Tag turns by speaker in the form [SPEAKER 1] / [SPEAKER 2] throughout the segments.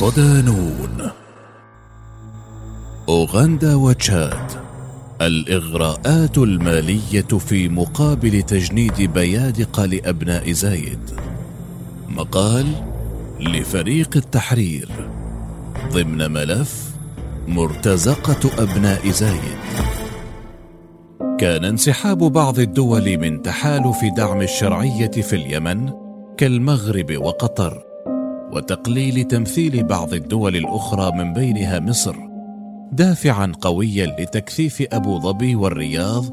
[SPEAKER 1] صدانون أوغندا وتشاد. الإغراءات المالية في مقابل تجنيد بيادق لأبناء زايد. مقال لفريق التحرير. ضمن ملف مرتزقة أبناء زايد. كان انسحاب بعض الدول من تحالف دعم الشرعية في اليمن كالمغرب وقطر وتقليل تمثيل بعض الدول الأخرى من بينها مصر. دافعا قويا لتكثيف أبو ظبي والرياض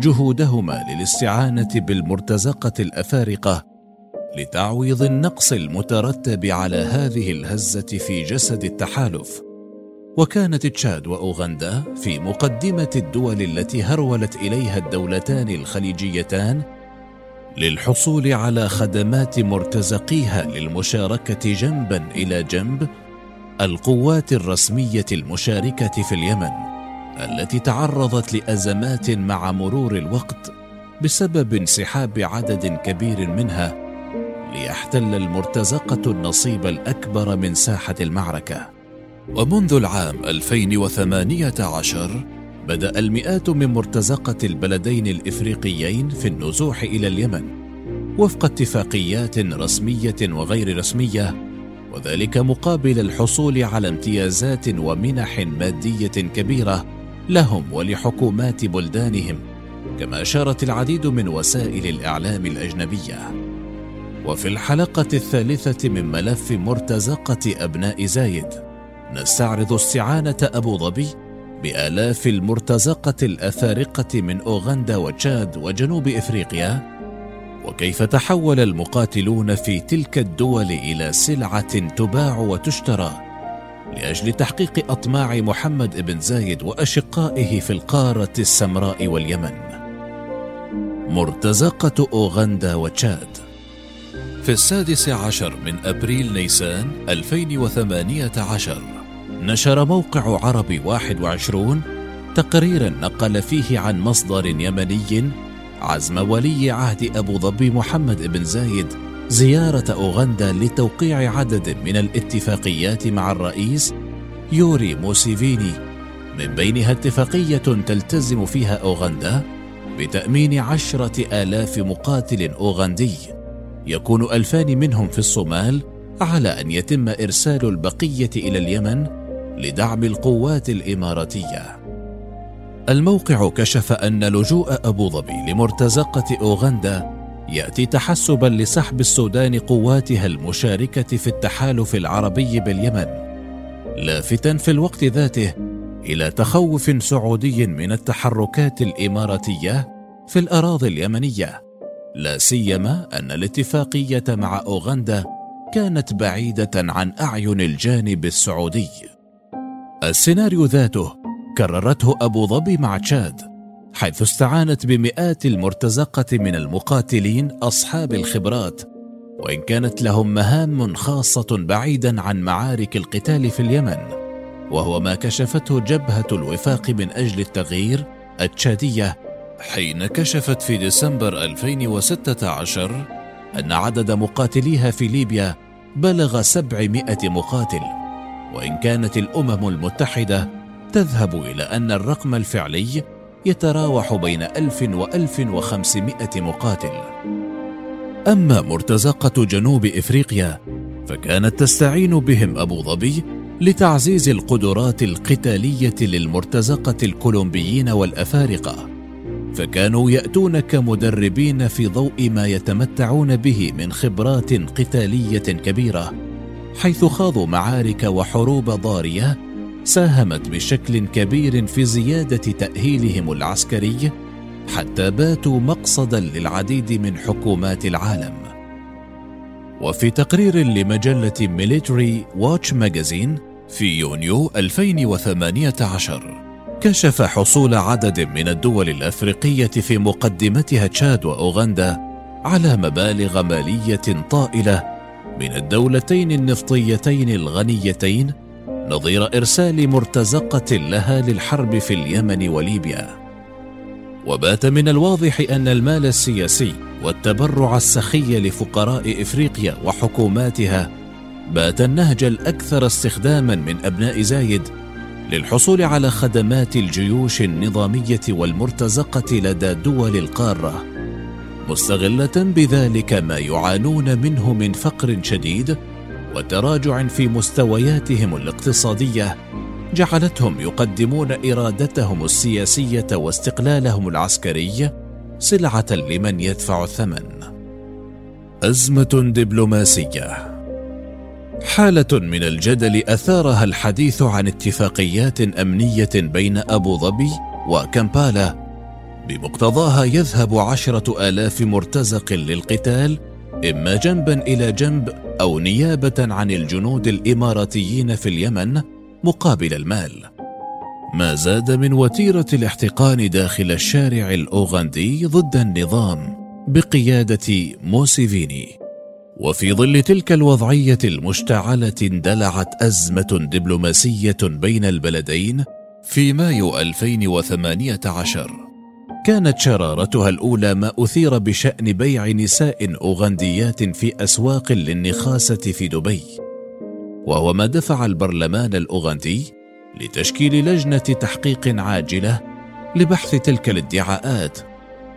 [SPEAKER 1] جهودهما للاستعانة بالمرتزقة الأفارقة لتعويض النقص المترتب على هذه الهزة في جسد التحالف. وكانت تشاد وأوغندا في مقدمة الدول التي هرولت إليها الدولتان الخليجيتان للحصول على خدمات مرتزقيها للمشاركة جنبا إلى جنب القوات الرسمية المشاركة في اليمن التي تعرضت لأزمات مع مرور الوقت بسبب انسحاب عدد كبير منها ليحتل المرتزقة النصيب الأكبر من ساحة المعركة. ومنذ العام 2018 بدأ المئات من مرتزقة البلدين الإفريقيين في النزوح إلى اليمن وفق اتفاقيات رسمية وغير رسمية وذلك مقابل الحصول على امتيازات ومنح مادية كبيرة لهم ولحكومات بلدانهم كما أشارت العديد من وسائل الإعلام الأجنبية. وفي الحلقة الثالثة من ملف مرتزقة أبناء زايد نستعرض استعانة أبو ظبي بآلاف المرتزقة الأفارقة من أوغندا وتشاد وجنوب إفريقيا وكيف تحول المقاتلون في تلك الدول إلى سلعة تباع وتشترى؟ لأجل تحقيق أطماع محمد بن زايد وأشقائه في القارة السمراء واليمن. مرتزقة أوغندا وتشاد. في السادس عشر من أبريل نيسان 2018 نشر موقع عربي 21 تقريرا نقل فيه عن مصدر يمني عزم ولي عهد أبو ظبي محمد بن زايد زيارة أوغندا لتوقيع عدد من الاتفاقيات مع الرئيس يوري موسيفيني. من بينها اتفاقية تلتزم فيها أوغندا بتأمين عشرة آلاف مقاتل أوغندي. يكون ألفان منهم في الصومال على أن يتم إرسال البقية إلى اليمن لدعم القوات الإماراتية. الموقع كشف أن لجوء أبو ظبي لمرتزقة أوغندا يأتي تحسبا لسحب السودان قواتها المشاركة في التحالف العربي باليمن لافتا في الوقت ذاته إلى تخوف سعودي من التحركات الإماراتية في الأراضي اليمنية. لا سيما أن الاتفاقية مع أوغندا كانت بعيدة عن أعين الجانب السعودي. السيناريو ذاته كررته أبو ظبي مع تشاد حيث استعانت بمئات المرتزقة من المقاتلين أصحاب الخبرات وإن كانت لهم مهام خاصة بعيدا عن معارك القتال في اليمن وهو ما كشفته جبهة الوفاق من أجل التغيير التشادية حين كشفت في ديسمبر 2016 أن عدد مقاتليها في ليبيا بلغ 700 مقاتل وإن كانت الأمم المتحدة تذهب إلى أن الرقم الفعلي يتراوح بين ألف وألف وخمسمائة مقاتل. أما مرتزقة جنوب إفريقيا فكانت تستعين بهم أبو ظبي لتعزيز القدرات القتالية للمرتزقة الكولومبيين والأفارقة. فكانوا يأتون كمدربين في ضوء ما يتمتعون به من خبرات قتالية كبيرة حيث خاضوا معارك وحروب ضارية ساهمت بشكل كبير في زيادة تأهيلهم العسكري حتى باتوا مقصدا للعديد من حكومات العالم. وفي تقرير لمجلة Military Watch Magazine في يونيو 2018 كشف حصول عدد من الدول الأفريقية في مقدمتها تشاد وأوغندا على مبالغ مالية طائلة من الدولتين النفطيتين الغنيتين نظير إرسال مرتزقة لها للحرب في اليمن وليبيا. وبات من الواضح أن المال السياسي والتبرع السخي لفقراء إفريقيا وحكوماتها بات النهج الأكثر استخداما من أبناء زايد للحصول على خدمات الجيوش النظامية والمرتزقة لدى دول القارة مستغلة بذلك ما يعانون منه من فقر شديد وتراجع في مستوياتهم الاقتصادية جعلتهم يقدمون إرادتهم السياسية واستقلالهم العسكري سلعة لمن يدفع الثمن. أزمة دبلوماسية. حالة من الجدل أثارها الحديث عن اتفاقيات أمنية بين أبو ظبي وكمبالا بمقتضاها يذهب عشرة آلاف مرتزق للقتال إما جنبا إلى جنب أو نيابة عن الجنود الإماراتيين في اليمن مقابل المال. ما زاد من وتيرة الاحتقان داخل الشارع الأوغندي ضد النظام بقيادة موسيفيني. وفي ظل تلك الوضعية المشتعلة اندلعت أزمة دبلوماسية بين البلدين في مايو 2018 كانت شرارتها الأولى ما أثير بشأن بيع نساء أوغنديات في أسواق للنخاسة في دبي. وهو ما دفع البرلمان الأوغندي لتشكيل لجنة تحقيق عاجلة لبحث تلك الادعاءات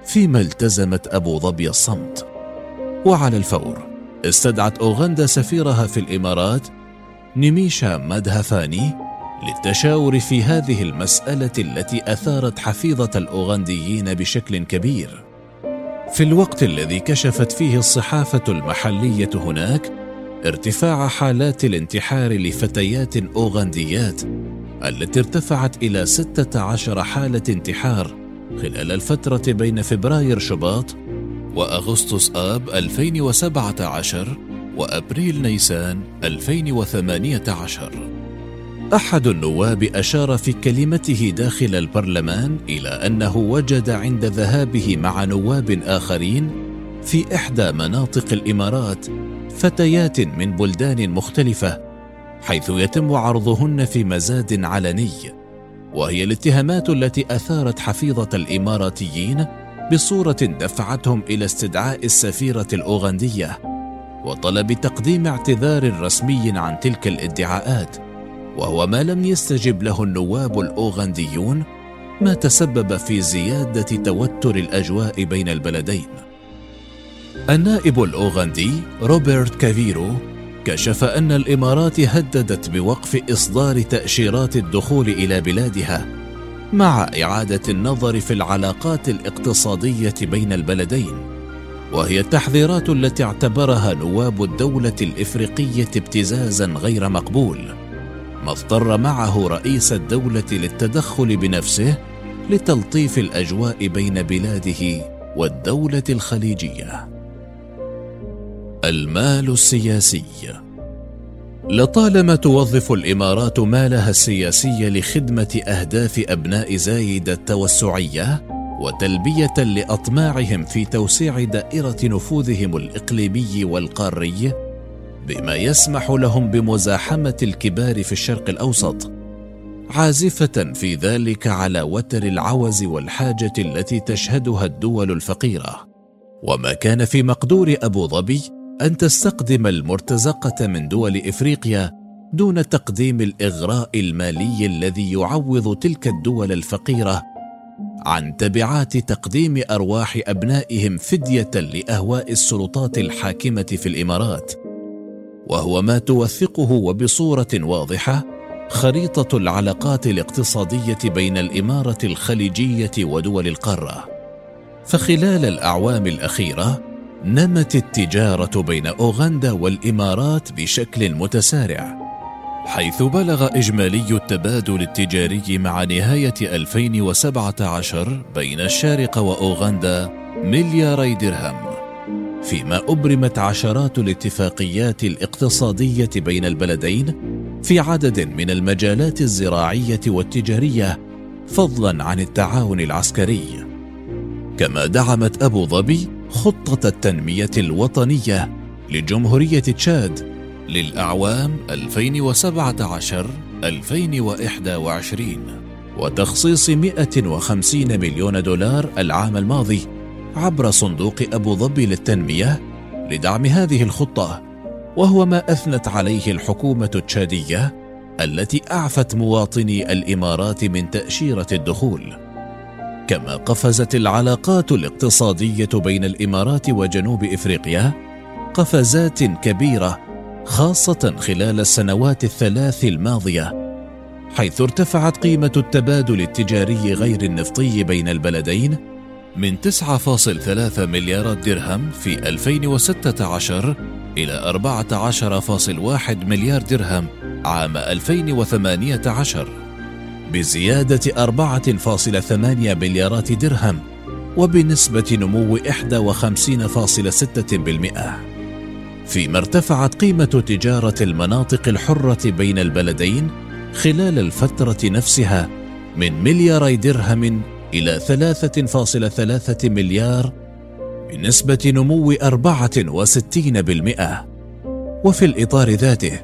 [SPEAKER 1] فيما التزمت أبو ظبي الصمت. وعلى الفور استدعت أوغندا سفيرها في الإمارات نيميشا مدهفاني للتشاور في هذه المسألة التي أثارت حفيظة الأوغنديين بشكل كبير. في الوقت الذي كشفت فيه الصحافة المحلية هناك ارتفاع حالات الانتحار لفتيات أوغنديات التي ارتفعت إلى 16 حالة انتحار خلال الفترة بين فبراير شباط وأغسطس آب 2017 وأبريل نيسان 2018 أحد النواب أشار في كلمته داخل البرلمان إلى أنه وجد عند ذهابه مع نواب آخرين في إحدى مناطق الإمارات فتيات من بلدان مختلفة حيث يتم عرضهن في مزاد علني وهي الاتهامات التي أثارت حفيظة الإماراتيين بصورة دفعتهم إلى استدعاء السفيرة الأوغندية وطلب تقديم اعتذار رسمي عن تلك الادعاءات. وهو ما لم يستجب له النواب الأوغنديون ما تسبب في زيادة توتر الأجواء بين البلدين. النائب الأوغندي روبرت كافيرو كشف أن الإمارات هددت بوقف إصدار تأشيرات الدخول إلى بلادها مع إعادة النظر في العلاقات الاقتصادية بين البلدين وهي التحذيرات التي اعتبرها نواب الدولة الإفريقية ابتزازا غير مقبول. ما اضطر معه رئيس الدولة للتدخل بنفسه لتلطيف الأجواء بين بلاده والدولة الخليجية. المال السياسي. لطالما توظف الإمارات مالها السياسي لخدمة أهداف أبناء زايد التوسعية وتلبية لأطماعهم في توسيع دائرة نفوذهم الإقليمي والقاري بما يسمح لهم بمزاحمة الكبار في الشرق الأوسط عازفة في ذلك على وتر العوز والحاجة التي تشهدها الدول الفقيرة. وما كان في مقدور أبو ظبي أن تستقدم المرتزقة من دول إفريقيا دون تقديم الإغراء المالي الذي يعوض تلك الدول الفقيرة عن تبعات تقديم أرواح أبنائهم فدية لأهواء السلطات الحاكمة في الإمارات. وهو ما توثقه وبصورة واضحة خريطة العلاقات الاقتصادية بين الإمارة الخليجية ودول القارة. فخلال الأعوام الأخيرة نمت التجارة بين أوغندا والإمارات بشكل متسارع حيث بلغ إجمالي التبادل التجاري مع نهاية 2017 بين الشارقه وأوغندا ملياري درهم. فيما أبرمت عشرات الاتفاقيات الاقتصادية بين البلدين في عدد من المجالات الزراعية والتجارية فضلا عن التعاون العسكري. كما دعمت أبو ظبي خطة التنمية الوطنية لجمهورية تشاد للأعوام 2017 2021 وتخصيص 150 مليون دولار العام الماضي عبر صندوق أبو ظبي للتنمية لدعم هذه الخطة وهو ما أثنت عليه الحكومة التشادية التي أعفت مواطني الإمارات من تأشيرة الدخول. كما قفزت العلاقات الاقتصادية بين الإمارات وجنوب إفريقيا قفزات كبيرة خاصة خلال السنوات الثلاث الماضية حيث ارتفعت قيمة التبادل التجاري غير النفطي بين البلدين من 9.3 مليارات درهم في 2016 إلى 14.1 مليار درهم عام 2018 بزيادة 4.8 مليارات درهم وبنسبة نمو 51.6% فيما ارتفعت قيمة تجارة المناطق الحرة بين البلدين خلال الفترة نفسها من ملياري درهم إلى 3.3 مليار بنسبة نمو 64% وفي الإطار ذاته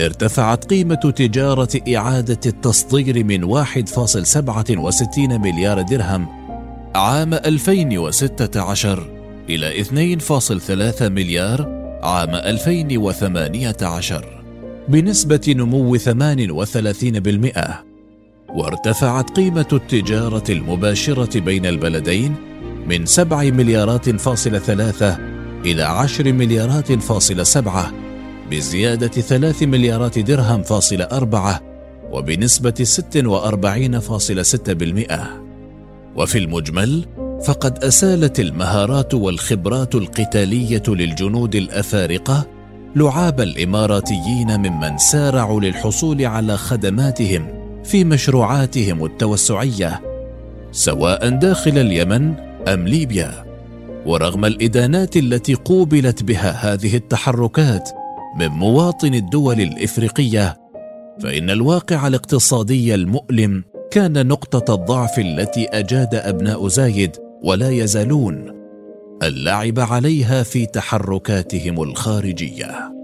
[SPEAKER 1] ارتفعت قيمة تجارة إعادة التصدير من 1.67 مليار درهم عام 2016 إلى 2.3 مليار عام 2018 بنسبة نمو 38% وارتفعت قيمة التجارة المباشرة بين البلدين من 7 مليارات فاصلة ثلاثة إلى 10 مليارات فاصلة سبعة بزيادة 3 مليارات درهم فاصلة أربعة وبنسبة 46.6% وفي المجمل فقد أسالت المهارات والخبرات القتالية للجنود الأفارقة لعاب الإماراتيين ممن سارعوا للحصول على خدماتهم في مشروعاتهم التوسعية سواء داخل اليمن أم ليبيا. ورغم الإدانات التي قوبلت بها هذه التحركات من مواطن الدول الإفريقية فإن الواقع الاقتصادي المؤلم كان نقطة الضعف التي أجاد أبناء زايد ولا يزالون اللعب عليها في تحركاتهم الخارجية.